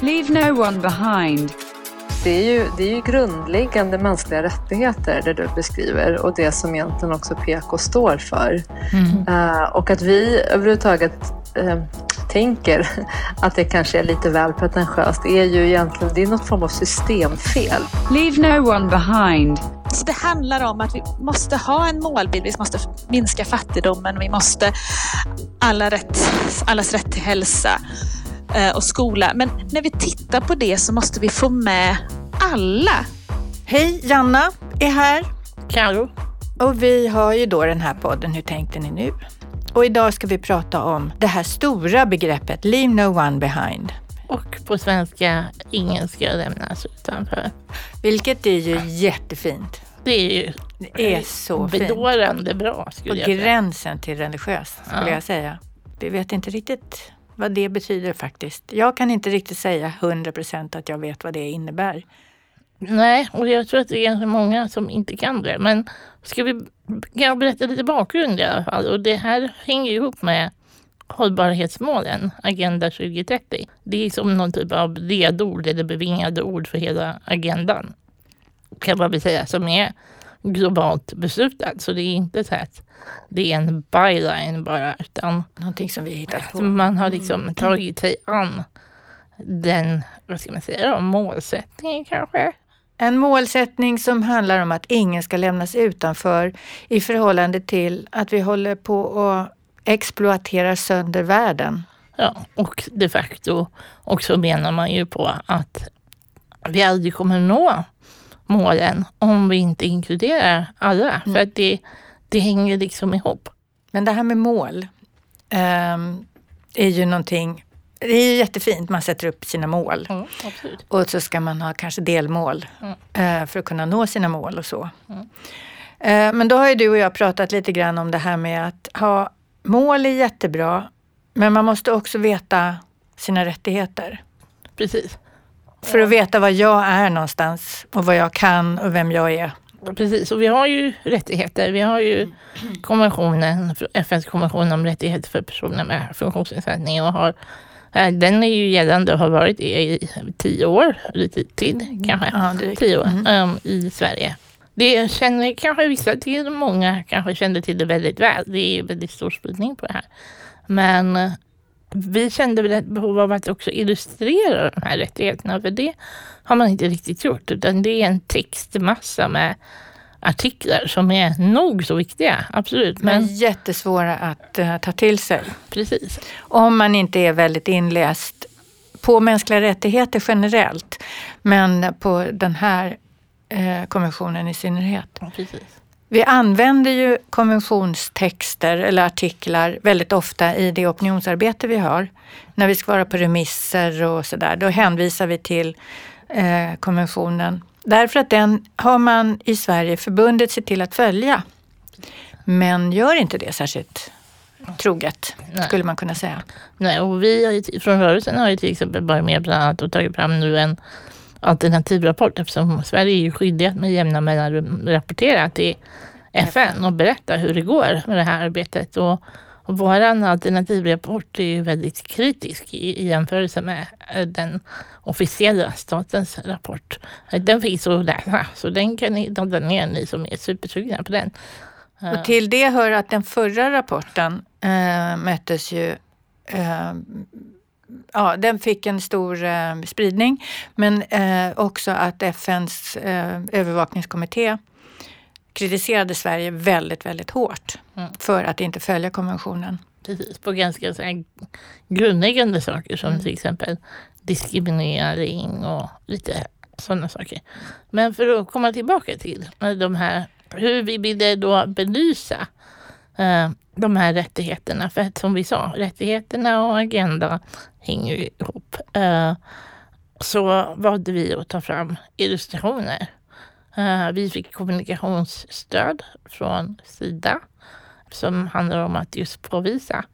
Leave no one behind. Det är, ju, det är ju grundläggande mänskliga rättigheter det du beskriver och det som egentligen också PK står för. Mm. Uh, och att vi överhuvudtaget uh, tänker att det kanske är lite väl pretentiöst är ju egentligen det är något form av systemfel. Leave no one behind. Så det handlar om att vi måste ha en målbild, vi måste minska fattigdomen, vi måste alla rätt, allas rätt till hälsa och skola. Men när vi tittar på det så måste vi få med alla. Hej, Janna är här. Karo. Och vi har ju då den här podden Hur tänkte ni nu? Och idag ska vi prata om det här stora begreppet Leave no one behind. Och på svenska, ingen ska lämnas utanför. Vilket är ju jättefint. Det är ju det är så bedårande bra skulle På jag säga. gränsen till religiöst skulle ja. jag säga. Vi vet inte riktigt vad det betyder faktiskt. Jag kan inte riktigt säga 100 procent att jag vet vad det innebär. Nej, och jag tror att det är ganska många som inte kan det. Men ska vi kan berätta lite bakgrund i alla fall. Och det här hänger ihop med hållbarhetsmålen, Agenda 2030. Det är som någon typ av ledord eller bevingade ord för hela agendan. Kan man väl säga, som är globalt beslutad. Så det är inte så att det är en byline bara, utan någonting som vi hittat på. Man har liksom mm. tagit sig an den, vad ska man säga, målsättningen kanske. En målsättning som handlar om att ingen ska lämnas utanför i förhållande till att vi håller på att exploatera sönder världen. Ja, och de facto också menar man ju på att vi aldrig kommer nå målen om vi inte inkluderar alla. Mm. För att det, det hänger liksom ihop. Men det här med mål um, är ju någonting det är jättefint, man sätter upp sina mål. Mm, och så ska man ha kanske delmål mm. uh, för att kunna nå sina mål och så. Mm. Uh, men då har ju du och jag pratat lite grann om det här med att ha mål är jättebra, men man måste också veta sina rättigheter. Precis. För att veta vad jag är någonstans och vad jag kan och vem jag är. Precis, och vi har ju rättigheter. Vi har ju konventionen, FNs konvention om rättigheter för personer med funktionsnedsättning och har eh, den är ju gällande och har varit i tio år, lite till kanske, ja, tio år mm. um, i Sverige. Det känner kanske vissa till, många kanske känner till det väldigt väl. Det är väldigt stor spridning på det här. Men vi kände väl ett behov av att också illustrera de här rättigheterna, för det har man inte riktigt gjort, utan det är en textmassa med artiklar som är nog så viktiga, absolut. Men, men jättesvåra att uh, ta till sig. Precis. Om man inte är väldigt inläst på mänskliga rättigheter generellt, men på den här uh, konventionen i synnerhet. Precis. Vi använder ju konventionstexter eller artiklar väldigt ofta i det opinionsarbete vi har. När vi ska vara på remisser och sådär, då hänvisar vi till eh, konventionen. Därför att den har man i Sverige förbundit sig till att följa. Men gör inte det särskilt troget, Nej. skulle man kunna säga. Nej, och vi från rörelsen har ju till exempel varit med bland annat och tagit fram nu en alternativrapport eftersom Sverige är ju skyldigt med jämna mellanrum rapportera till FN och berätta hur det går med det här arbetet. Och, och vår alternativrapport är ju väldigt kritisk i, i jämförelse med eh, den officiella statens rapport. Den finns att läsa, så den kan ni ladda ner ni som är supersugna på den. Och till det hör att den förra rapporten äh, möttes ju äh, ja, den fick en stor eh, spridning. Men eh, också att FNs eh, övervakningskommitté kritiserade Sverige väldigt, väldigt hårt mm. för att inte följa konventionen. Precis, på ganska så grundläggande saker som mm. till exempel diskriminering och lite sådana saker. Men för att komma tillbaka till de här, hur vi ville då belysa eh, de här rättigheterna. För att som vi sa, rättigheterna och agenda hänger ju ihop. Eh, så valde vi att ta fram illustrationer. Eh, vi fick kommunikationsstöd från Sida som handlar om att just påvisa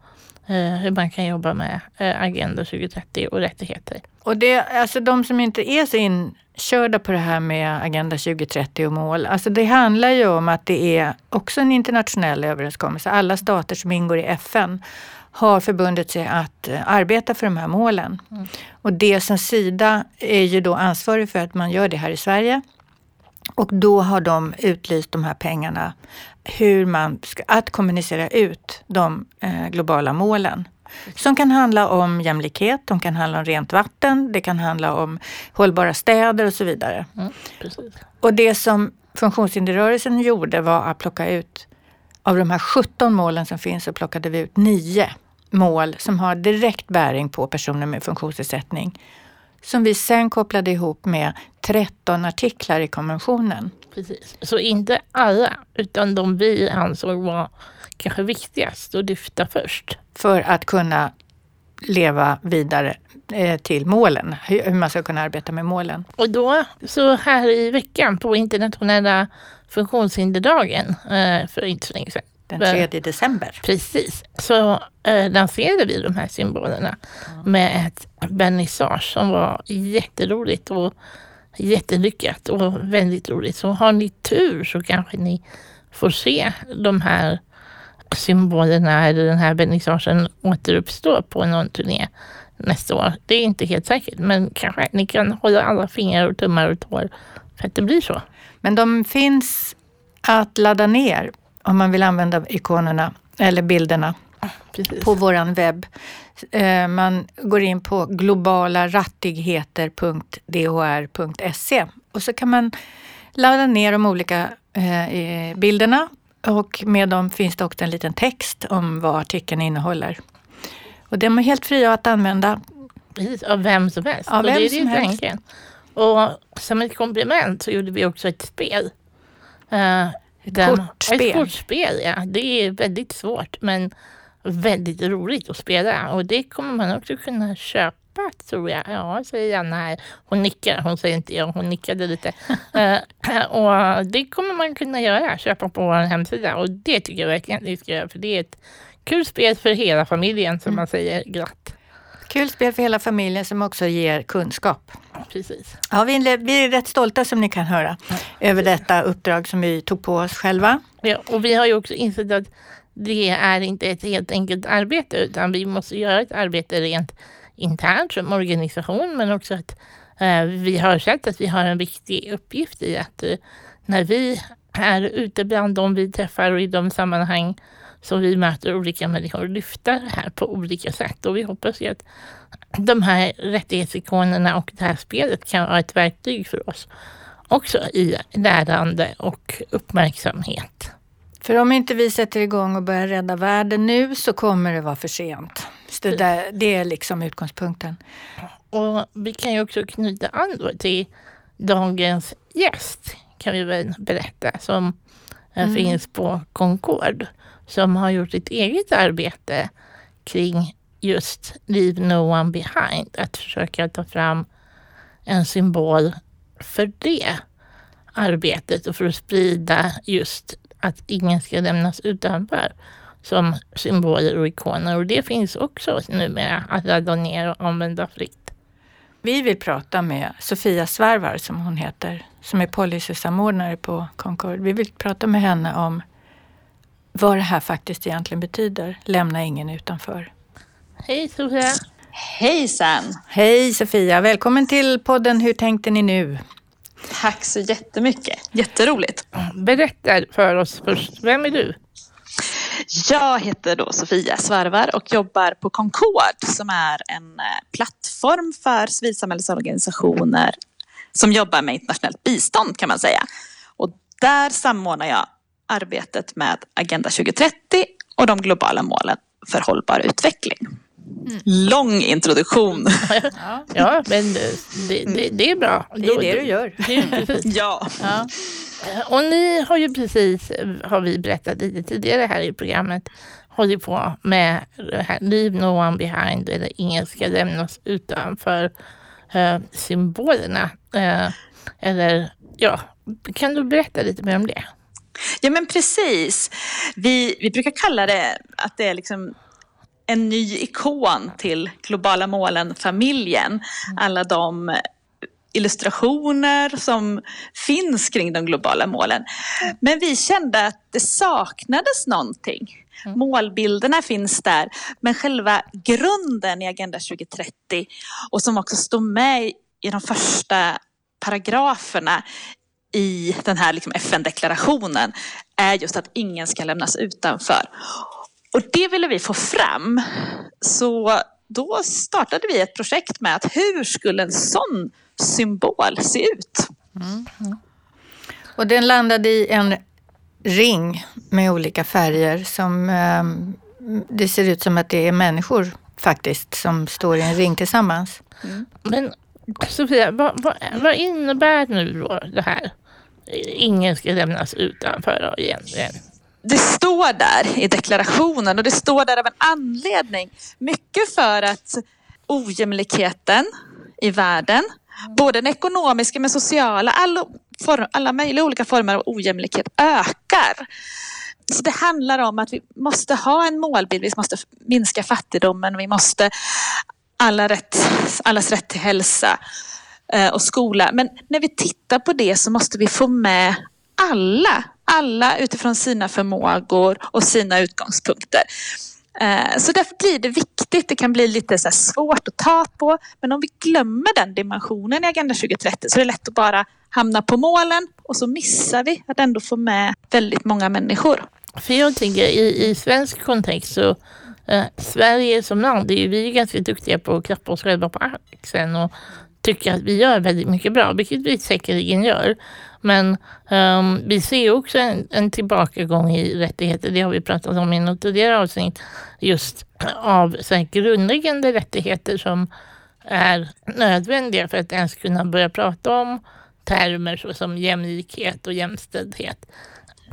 hur man kan jobba med Agenda 2030 och rättigheter. Och det, alltså de som inte är så inkörda på det här med Agenda 2030 och mål, alltså det handlar ju om att det är också en internationell överenskommelse. Alla stater som ingår i FN har förbundit sig att eh, arbeta för de här målen. Mm. Och det som Sida är ju då ansvarig för att man gör det här i Sverige. Och då har de utlyst de här pengarna hur man ska att kommunicera ut de eh, globala målen. Som kan handla om jämlikhet, de kan handla om rent vatten, det kan handla om hållbara städer och så vidare. Mm, och det som funktionshinderrörelsen gjorde var att plocka ut, av de här 17 målen som finns så plockade vi ut nio mål som har direkt bäring på personer med funktionsnedsättning. Som vi sen kopplade ihop med 13 artiklar i konventionen. Precis. Så inte alla, utan de vi ansåg var kanske viktigast att lyfta först. För att kunna leva vidare eh, till målen, hur man ska kunna arbeta med målen. Och då, så här i veckan på internationella funktionshinderdagen eh, för inte så länge sedan. Den 3 december. Precis. Så eh, lanserade vi de här symbolerna mm. med ett vernissage som var jätteroligt och jättelyckat och väldigt roligt. Så har ni tur så kanske ni får se de här symbolerna eller den här vernissagen återuppstå på någon turné nästa år. Det är inte helt säkert, men kanske ni kan hålla alla fingrar och tummar och tår för att det blir så. Men de finns att ladda ner om man vill använda ikonerna eller bilderna Precis. på våran webb. Eh, man går in på globalarattigheter.dhr.se och så kan man ladda ner de olika eh, bilderna och med dem finns det också en liten text om vad artikeln innehåller. Och de är helt fria att använda. Precis, av vem som helst. Av vem och det är som helst. Tanken. Och som ett komplement så gjorde vi också ett spel. Ett kortspel? Ett kortspel, ja. Det är väldigt svårt men väldigt roligt att spela. Och det kommer man också kunna köpa tror jag. Ja, säger Anna här. Hon nickar. Hon säger inte ja, hon nickade lite. uh, och det kommer man kunna göra, köpa på vår hemsida. Och det tycker jag verkligen att ni ska göra. För det är ett kul spel för hela familjen som mm. man säger glatt. Kul spel för hela familjen som också ger kunskap. Precis. Ja, vi, är, rätt stolta som ni kan höra ja, över detta uppdrag som vi tog på oss själva. Ja, och vi har ju också insett att det är inte ett helt enkelt arbete utan vi måste göra ett arbete rent internt som organisation men också att eh, vi har sett att vi har en viktig uppgift i att eh, när vi är ute bland dem vi träffar och i de sammanhang som vi möter olika människor lyfta det här på olika sätt. Och vi hoppas ju att de här rättighetsikonerna och det här spelet kan vara ett verktyg för oss också i lärande och uppmärksamhet. För om inte vi sätter igång och börjar rädda världen nu så kommer det vara för sent. Så det, där, det är liksom utgångspunkten. Och vi kan ju också knyta an till dagens gäst kan vi väl berätta som mm. finns på Concord som har gjort ett eget arbete kring just Leave No One Behind. Att försöka ta fram en symbol för det arbetet och för att sprida just att ingen ska lämnas utanför som symboler och ikoner. Och det finns också numera att ladda ner och använda fritt. Vi vill prata med Sofia Svärvar som hon heter, som är policysamordnare på Concord. Vi vill prata med henne om vad det här faktiskt egentligen betyder. Lämna ingen utanför. Hej Sofia! Hejsan! Hej Sofia! Välkommen till podden Hur tänkte ni nu? Tack så jättemycket. Jätteroligt. Berätta för oss först. Vem är du? Jag heter då Sofia Svarvar och jobbar på Concord som är en eh, plattform för civilsamhällesorganisationer som jobbar med internationellt bistånd kan man säga. Och där samordnar jag arbetet med Agenda 2030 och de globala målen för hållbar utveckling. Mm. Lång introduktion. Ja, ja men det, det, det, är bra. Det är det du gör. ja. ja. Och ni har ju precis, har vi berättat lite tidigare här i programmet, hållit på med det här Leave No One Behind eller Ingen ska lämnas utanför uh, symbolerna. Uh, eller ja, kan du berätta lite mer om det? Ja men precis. Vi, vi brukar kalla det att det är liksom en ny ikon till globala målen-familjen. Alla de illustrationer som finns kring de globala målen. Men vi kände att det saknades någonting. Mm. Målbilderna finns där, men själva grunden i Agenda 2030 och som också står med i de första paragraferna i den här liksom FN-deklarationen är just att ingen ska lämnas utanför. Och det ville vi få fram. Så då startade vi ett projekt med att hur skulle en sån symbol se ut? Mm. Och den landade i en ring med olika färger som um, det ser ut som att det är människor faktiskt som står i en ring tillsammans. Mm. Men Sofia, vad, vad, vad, innebär nu då det här? Ingen ska lämnas utanför egentligen. Det står där i deklarationen och det står där av en anledning. Mycket för att ojämlikheten i världen, både den ekonomiska men sociala, alla, form, alla möjliga olika former av ojämlikhet ökar. Så det handlar om att vi måste ha en målbild, vi måste minska fattigdomen, vi måste alla rätt, allas rätt till hälsa Eh, och skola. Men när vi tittar på det så måste vi få med alla, alla utifrån sina förmågor och sina utgångspunkter. Eh, så därför blir det viktigt, det kan bli lite så svårt att ta på, men om vi glömmer den dimensionen i Agenda 2030 så är det lätt att bara hamna på målen och så missar vi att ändå få med väldigt många människor. För jag tänker i, i svensk kontext så eh, Sverige som land, är vi är ganska duktiga på att klappa oss själva på axeln och tycker att vi gör väldigt mycket bra, vilket vi säkerligen gör. Men um, vi ser också en, en tillbakagång i rättigheter, det har vi pratat om i något tidigare avsnitt, just av så här, grundläggande rättigheter som är nödvändiga för att ens kunna börja prata om termer såsom jämlikhet och jämställdhet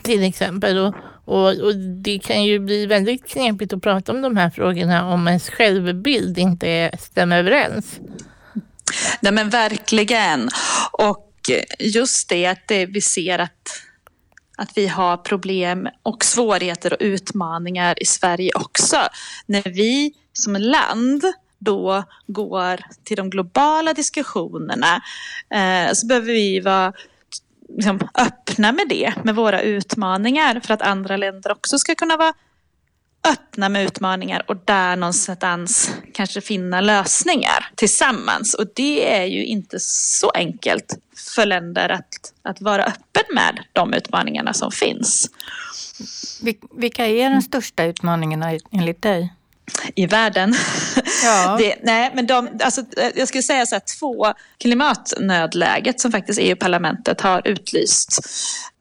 till exempel. Och, och, och, det kan ju bli väldigt knepigt att prata om de här frågorna om ens självbild inte stämmer överens. Nej men verkligen. Och just det att det, vi ser att, att vi har problem och svårigheter och utmaningar i Sverige också. När vi som land då går till de globala diskussionerna eh, så behöver vi vara liksom, öppna med det, med våra utmaningar för att andra länder också ska kunna vara öppna med utmaningar och där någonstans kanske finna lösningar tillsammans. Och det är ju inte så enkelt för länder att, att vara öppen med de utmaningarna som finns. Vilka är de största utmaningarna enligt dig? I världen. Ja. Det, nej, men de, alltså, jag skulle säga så här, två klimatnödläget som faktiskt EU-parlamentet har utlyst.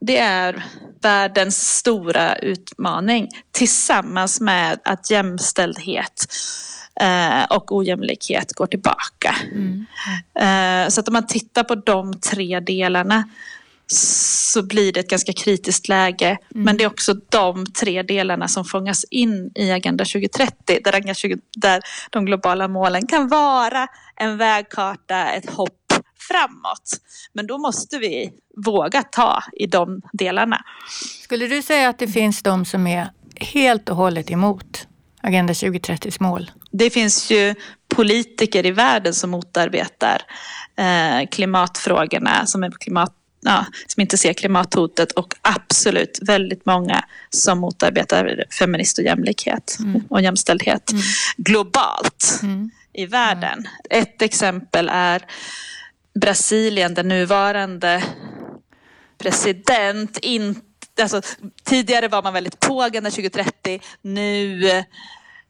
Det är världens stora utmaning tillsammans med att jämställdhet eh, och ojämlikhet går tillbaka. Mm. Eh, så att om man tittar på de tre delarna så blir det ett ganska kritiskt läge. Mm. Men det är också de tre delarna som fångas in i Agenda 2030 där, Agenda 20, där de globala målen kan vara en vägkarta, ett hopp framåt. Men då måste vi våga ta i de delarna. Skulle du säga att det finns de som är helt och hållet emot Agenda 2030s mål? Det finns ju politiker i världen som motarbetar eh, klimatfrågorna, som är klimat ja, som inte ser klimathotet och absolut väldigt många som motarbetar feminist och jämlikhet mm. och jämställdhet mm. globalt mm. i världen. Ett exempel är Brasilien, den nuvarande president. In, alltså, tidigare var man väldigt på Agenda 2030. Nu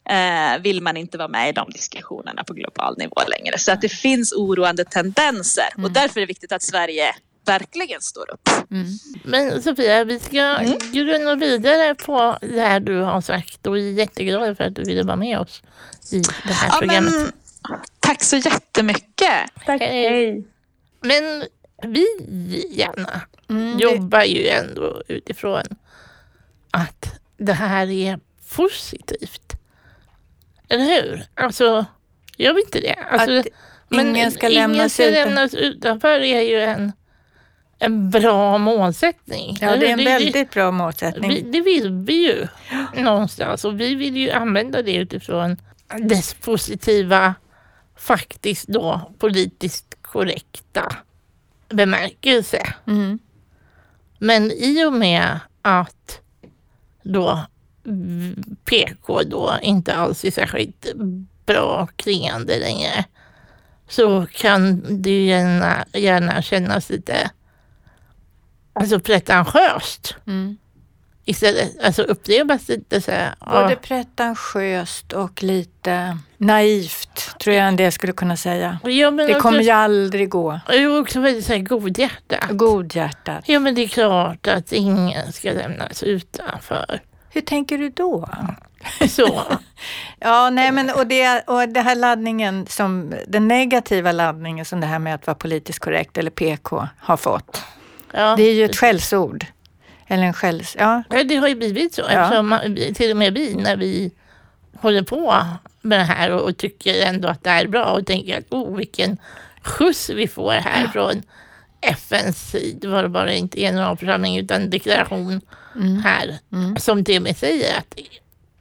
eh, vill man inte vara med i de diskussionerna på global nivå längre. Så att det finns oroande tendenser och mm. därför är det viktigt att Sverige verkligen står upp. Mm. Men Sofia, vi ska mm. grunna vidare på det här du har sagt och vi är jätteglada för att du ville vara med oss i det här ja, programmet. Men, tack så jättemycket. Tack. Hej. Men vi, Janna, mm, jobbar ju ändå utifrån att det här är positivt. Eller hur? Alltså, gör vi inte det? Alltså, att ingen ska, lämnas, ingen ska lämnas utanför är ju en en bra målsättning. Ja, det är en det, väldigt bra målsättning. Vi, det vill vi ju någonstans och vi vill ju använda det utifrån dess positiva, faktiskt då politiskt korrekta bemärkelse. Mm. Men i och med att då PK då inte alls är särskilt bra klingande längre så kan det gärna, gärna kännas lite alltså pretentiöst. Mm. Istället, alltså upplevas lite så här. Både ja. pretentiöst och lite naivt, tror jag en del skulle kunna säga. Ja, Det också, kommer ju aldrig gå. Jo, också väldigt så här godhjärtat. Godhjärtat. Ja, men det är klart att ingen ska lämnas utanför. Hur tänker du då? Så. Ja, nej men och det, och det här laddningen som, den negativa laddningen som det här med att vara politiskt korrekt eller PK har fått. Ja. Det är ju ett skällsord. Eller en skälls... Ja, Ja, det har ju blivit så. Eftersom man, till och med vi, när vi håller på med det här och, och tycker ändå att det är bra och tänker att oh, vilken skjuts vi får här från FNs, det var det bara inte generalförsamling utan deklaration här som till och med säger att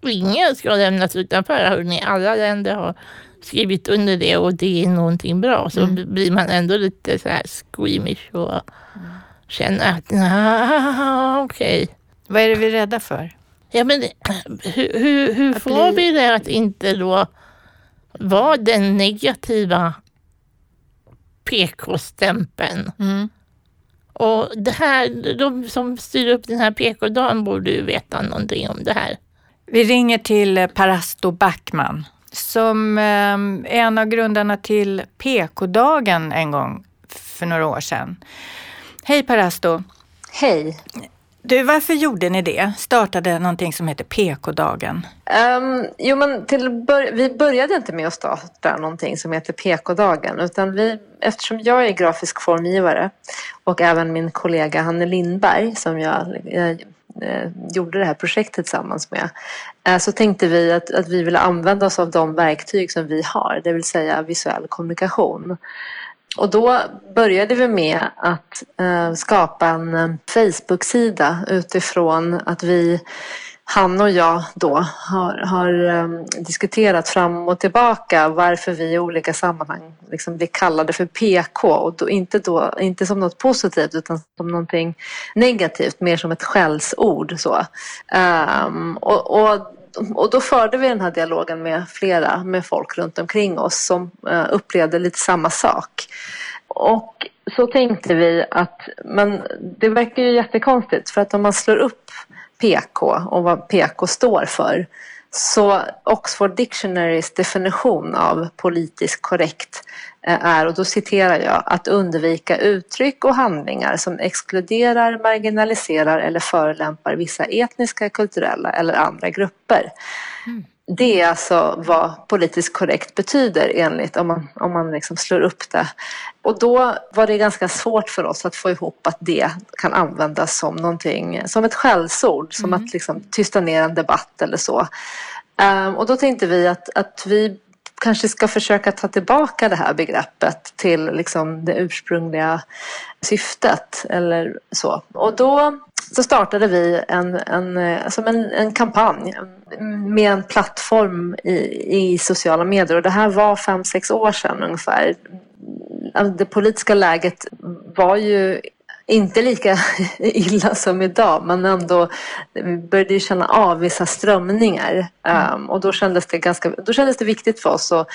ingen ska lämnas utanför. Hörrni, alla länder har skrivit under det och det är någonting bra. Så blir man ändå lite så här squeamish och känner att nej, okej. vad är det vi är rädda för? Ja, men hur, hur, hur får bli- vi det att inte då vara den negativa PK-stämpeln? Mm. Och det här, de som styr upp den här PK-dagen borde ju veta någonting om det här. Vi ringer till eh, Parasto Backman som eh, är en av grundarna till PK-dagen en gång för några år sedan. Hej Parasto! Hej. Du, varför gjorde ni det? Startade någonting som heter PK-dagen. Um, jo, men till bör- vi började inte med att starta någonting som heter PK-dagen utan vi, eftersom jag är grafisk formgivare och även min kollega Hanne Lindberg som jag eh, eh, gjorde det här projektet tillsammans med eh, så tänkte vi att, att vi ville använda oss av de verktyg som vi har, det vill säga visuell kommunikation. Och då började vi med att eh, skapa en eh, Facebook-sida utifrån att vi, han och jag då, har, har eh, diskuterat fram och tillbaka varför vi i olika sammanhang liksom blir kallade för PK. Och då, inte, då, inte som något positivt utan som någonting negativt, mer som ett skällsord. Så. Um, och, och och då förde vi den här dialogen med flera, med folk runt omkring oss som eh, upplevde lite samma sak. Och så tänkte vi att, men det verkar ju jättekonstigt för att om man slår upp PK och vad PK står för så Oxford Dictionarys definition av politiskt korrekt är, och då citerar jag, att undvika uttryck och handlingar som exkluderar, marginaliserar eller förolämpar vissa etniska, kulturella eller andra grupper. Det är alltså vad politiskt korrekt betyder enligt om man, om man liksom slår upp det. Och då var det ganska svårt för oss att få ihop att det kan användas som någonting, som ett skällsord, som att liksom tysta ner en debatt eller så. Ehm, och då tänkte vi att, att vi kanske ska försöka ta tillbaka det här begreppet till liksom det ursprungliga syftet eller så. Och då så startade vi en, en, som en, en kampanj med en plattform i, i sociala medier och det här var fem sex år sedan ungefär. Det politiska läget var ju inte lika illa som idag men ändå vi började ju känna av vissa strömningar um, och då kändes, det ganska, då kändes det viktigt för oss att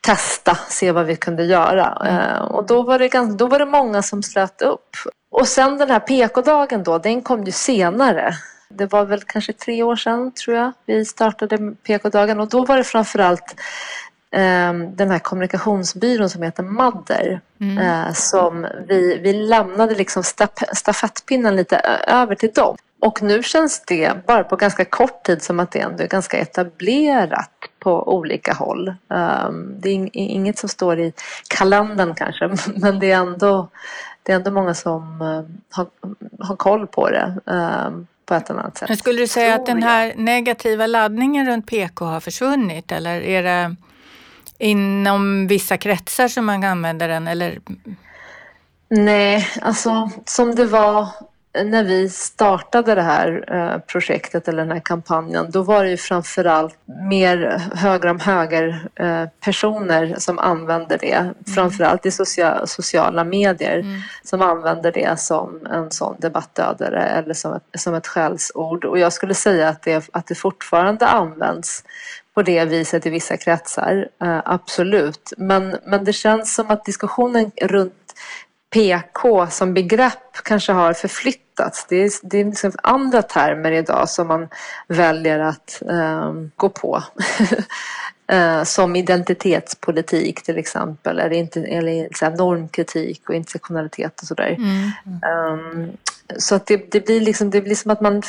testa, se vad vi kunde göra. Uh, och då var, det ganska, då var det många som slöt upp. Och sen den här PK-dagen då, den kom ju senare. Det var väl kanske tre år sedan tror jag vi startade PK-dagen och då var det framförallt den här kommunikationsbyrån som heter Madder uh, som vi, vi lämnade liksom staf stafettpinnen lite över till dem. Och nu känns det bara på ganska kort tid som att det ändå är ganska etablerat på olika håll. Um, det är ing- inget som står i kalendern kanske men det är ändå, det är ändå många som uh, har, har koll på det um, på ett annat sätt. Men skulle du säga att den här negativa laddningen runt PK har försvunnit eller är det inom vissa kretsar som man använder den? Eller? Nej, alltså som det var när vi startade det här eh, projektet eller den här kampanjen, då var det ju framförallt mer höger om höger eh, personer som använder det, mm. framförallt i socia sociala medier, mm. som använder det som en sån debattdödare eller som ett, som ett skällsord. Och jag skulle säga att det, att det fortfarande används på det viset i vissa kretsar, eh, absolut. Men, men det känns som att diskussionen runt PK som begrepp kanske har förflyttats. Det är, det är liksom andra termer idag som man väljer att eh, gå på. eh, som identitetspolitik till exempel, eller, inte, eller så här, normkritik och intersektionalitet och sådär. Mm. Um, så att det, det, blir liksom, det blir som att man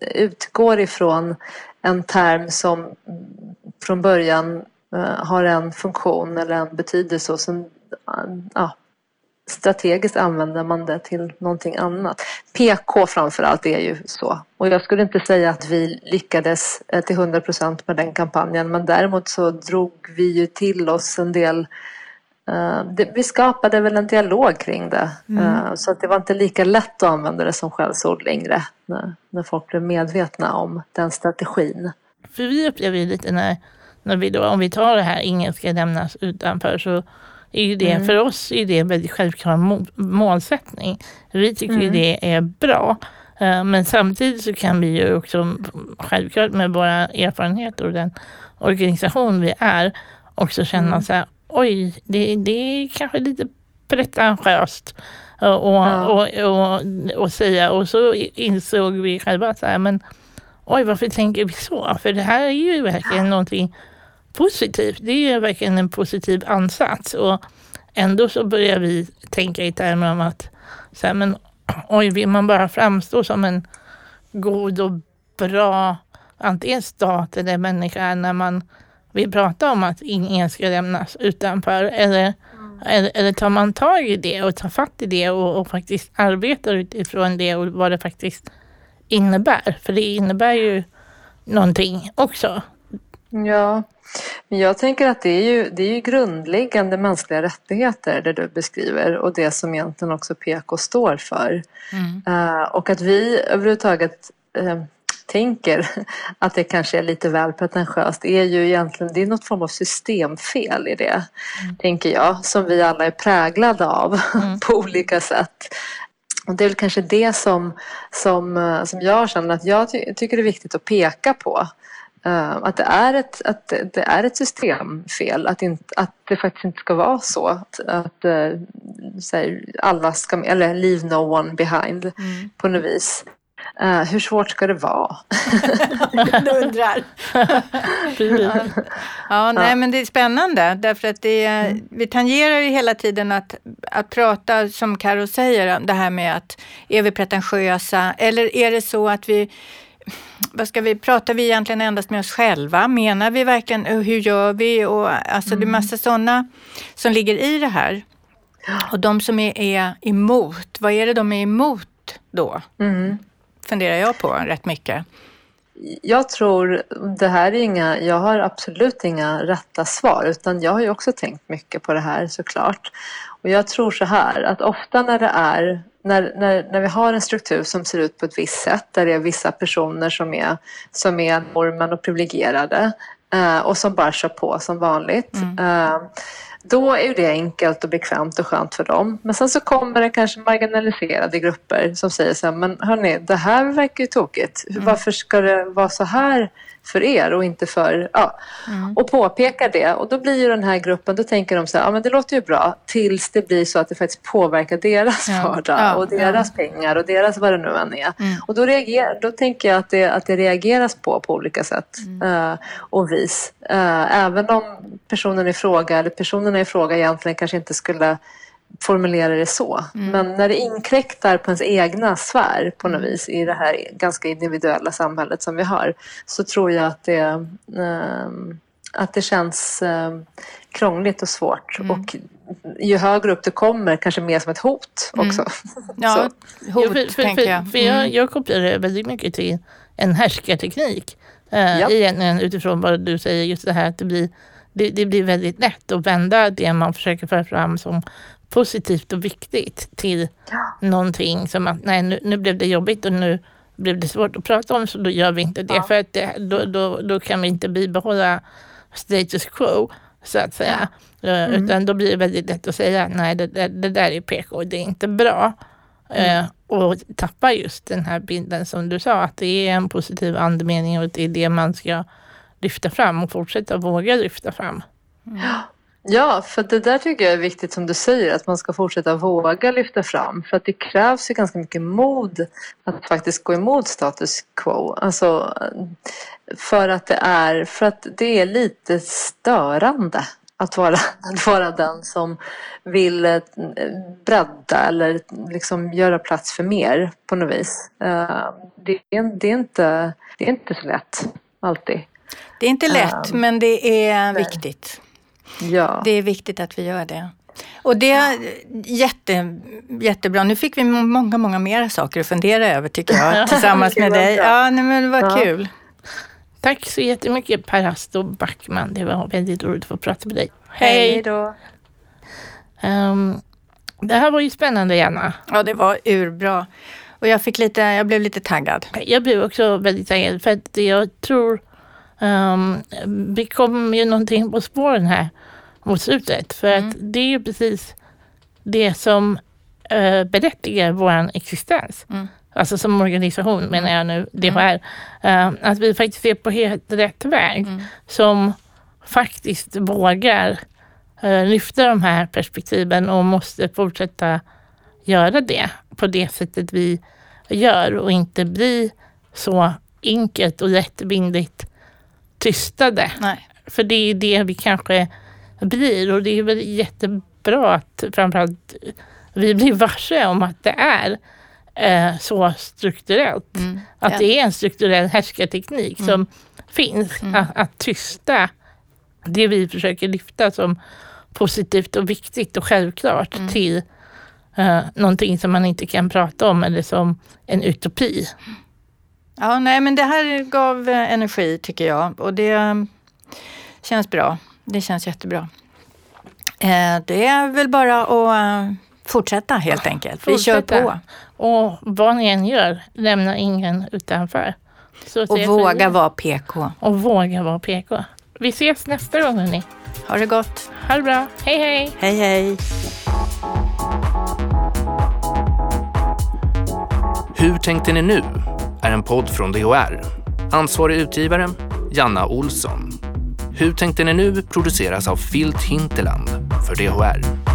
utgår ifrån en term som från början eh, har en funktion eller en betydelse och sen eh, ja, strategiskt använder man det till någonting annat. PK framförallt är ju så. Och jag skulle inte säga att vi lyckades eh, till 100 procent med den kampanjen men däremot så drog vi ju till oss en del det, vi skapade väl en dialog kring det. Mm. Uh, så att det var inte lika lätt att använda det som skällsord längre när, när folk blev medvetna om den strategin. För vi upplever ju lite när, när vi då, om vi tar det här ingen ska lämnas utanför så är ju det, mm. För oss är det en väldigt självklar målsättning. Vi tycker mm. det är bra. Eh, men samtidigt så kan vi ju också självklart med våra erfarenheter och den organisation vi är också känna mm. så här, oj, det, det är kanske lite pretentiöst och, ja. och, och, och, säga. Och så insåg vi själva så här, men oj, varför tänker vi så? För det här är ju verkligen ja. någonting positivt. Det är verkligen en positiv ansats. Och ändå så börjar vi tänka i termer om att så här, men, oj, vill man bara framstå som en god och bra antingen stat eller människa när man vill prata om att ingen ska lämnas utanför? Eller, mm. eller, eller, tar man tag i det och tar fatt i det och, och faktiskt arbetar utifrån det och vad det faktiskt innebär? För det innebär ju någonting också. Ja, men jag tänker att det är, ju, det är ju grundläggande mänskliga rättigheter det du beskriver och det som egentligen också PK står för. Mm. Uh, och att vi överhuvudtaget uh, tänker att det kanske är lite väl pretentiöst är ju egentligen det är något form av systemfel i det, mm. tänker jag, som vi alla är präglade av mm. på olika sätt. Och det är väl kanske det som, som, eh, som jag känner att jag ty tycker är viktigt att peka på. Uh, att, det är ett, att det är ett systemfel, att, inte, att det faktiskt inte ska vara så att, att uh, här, alla ska, eller leave no one behind mm. på något vis. Uh, hur svårt ska det vara? du undrar. ja. ja, nej men det är spännande därför att det, mm. vi tangerar ju hela tiden att, att prata, som Karo säger, det här med att är vi pretentiösa eller är det så att vi vad ska vi, pratar vi egentligen endast med oss själva? Menar vi verkligen, hur gör vi? Och, alltså mm. det är massa sådana som ligger i det här. Och de som är, är emot, vad är det de är emot då? Mm. Funderar jag på rätt mycket. Jag tror, det här är inga, jag har absolut inga rätta svar utan jag har ju också tänkt mycket på det här såklart. Och jag tror så här att ofta när det är när, när, när vi har en struktur som ser ut på ett visst sätt där det är vissa personer som är, som är normen och privilegierade eh, och som bara kör på som vanligt. Mm. Eh, då är det enkelt och bekvämt och skönt för dem. Men sen så kommer det kanske marginaliserade grupper som säger så här, men hörni, det här verkar ju tokigt. Mm. Varför ska det vara så här för er och inte för... Ja. Mm. Och påpekar det. Och då blir ju den här gruppen, då tänker de så här, ja men det låter ju bra tills det blir så att det faktiskt påverkar deras ja. vardag ja. och deras ja. pengar och deras vad det nu än är. Mm. Och då, reagerar, då tänker jag att det, att det reageras på på olika sätt mm. uh, och vis. Uh, även om personen i fråga, eller personerna i fråga egentligen kanske inte skulle formulera det så. Mm. Men när det inkräktar på ens egna sfär på något mm. vis i det här ganska individuella samhället som vi har så tror jag att det, äh, att det känns äh, krångligt och svårt. Mm. Och ju högre upp det kommer, kanske mer som ett hot mm. också. Ja, hot ja, för, för, tänker jag. För, för jag, mm. jag kopplar det väldigt mycket till en härskarteknik. Äh, ja. Egentligen utifrån vad du säger, just det här att det blir det, det, blir väldigt lätt att vända det man försöker föra fram som positivt och viktigt till någonting som att nej nu, nu blev det jobbigt och nu blev det svårt att prata om så då gör vi inte det. Ja. För att det, då, då, då kan vi inte bibehålla status quo så att säga. Eh, Mm. Utan då blir det väldigt lätt att säga nej det, det, det där är PK, det är inte bra. Mm. Eh, och tappa just den här bilden som du sa att det är en positiv andemening och det är det man ska lyfta fram och fortsätta våga lyfta fram. Ja, för det där tycker jag är viktigt som du säger, att man ska fortsätta våga lyfta fram. För att det krävs ju ganska mycket mod att faktiskt gå emot status quo. Alltså, för att det är, för att det är lite störande att vara, att vara den som vill eh, bredda eller liksom göra plats för mer på något vis. Eh, Det är, det är, inte, det är inte så lätt, alltid. Det är inte lätt, men det är viktigt. Ja. Det är viktigt att vi gör det. Och det är jätte, jättebra. Nu fick vi många, många mer saker att fundera över tycker jag, tillsammans med dig. Ja, nej, men vad Ja. kul. Tack så jättemycket Per Hasto Backman. Det var väldigt roligt att få prata med dig. Hej! då. Ehm, det här var ju spännande Janna. Ja, det var urbra. Och jag, fick lite, jag blev lite taggad. Jag blev också väldigt taggad för att jag tror um, vi kom ju någonting på spåren här mot slutet. För att det är ju precis det som uh, berättigar vår existens. Mm. Alltså som organisation menar jag nu, DHR. Uh, att vi faktiskt är på helt rätt väg. Som faktiskt vågar uh, lyfta de här perspektiven och måste fortsätta göra det på det sättet vi gör och inte bli så enkelt och lättvindigt tystade. Nej. För det är det vi kanske blir och det är väl jättebra att framförallt vi blir varse om att det är eh, så strukturellt. Mm. Att Ja. det är en strukturell härskarteknik som finns. Att, att tysta det vi försöker lyfta som positivt och viktigt och självklart till uh, någonting som man inte kan prata om eller som en utopi. Ja, nej, men det här gav eh, energi tycker jag och det eh, känns bra. Det känns jättebra. Eh, Det är väl bara att eh, fortsätta helt enkelt. Vi kör Fortsätta. på. Och vad ni än gör, lämna ingen utanför. Så Och våga vara PK. Och våga vara PK. Vi ses nästa gång hörni. Ha det gott. Ha det bra. Hej hej! Hej hej. Hur tänkte ni nu? är en podd från DHR. Ansvarig utgivare, Janna Olsson. Hur tänkte ni nu produceras av Filt Hinterland för DHR.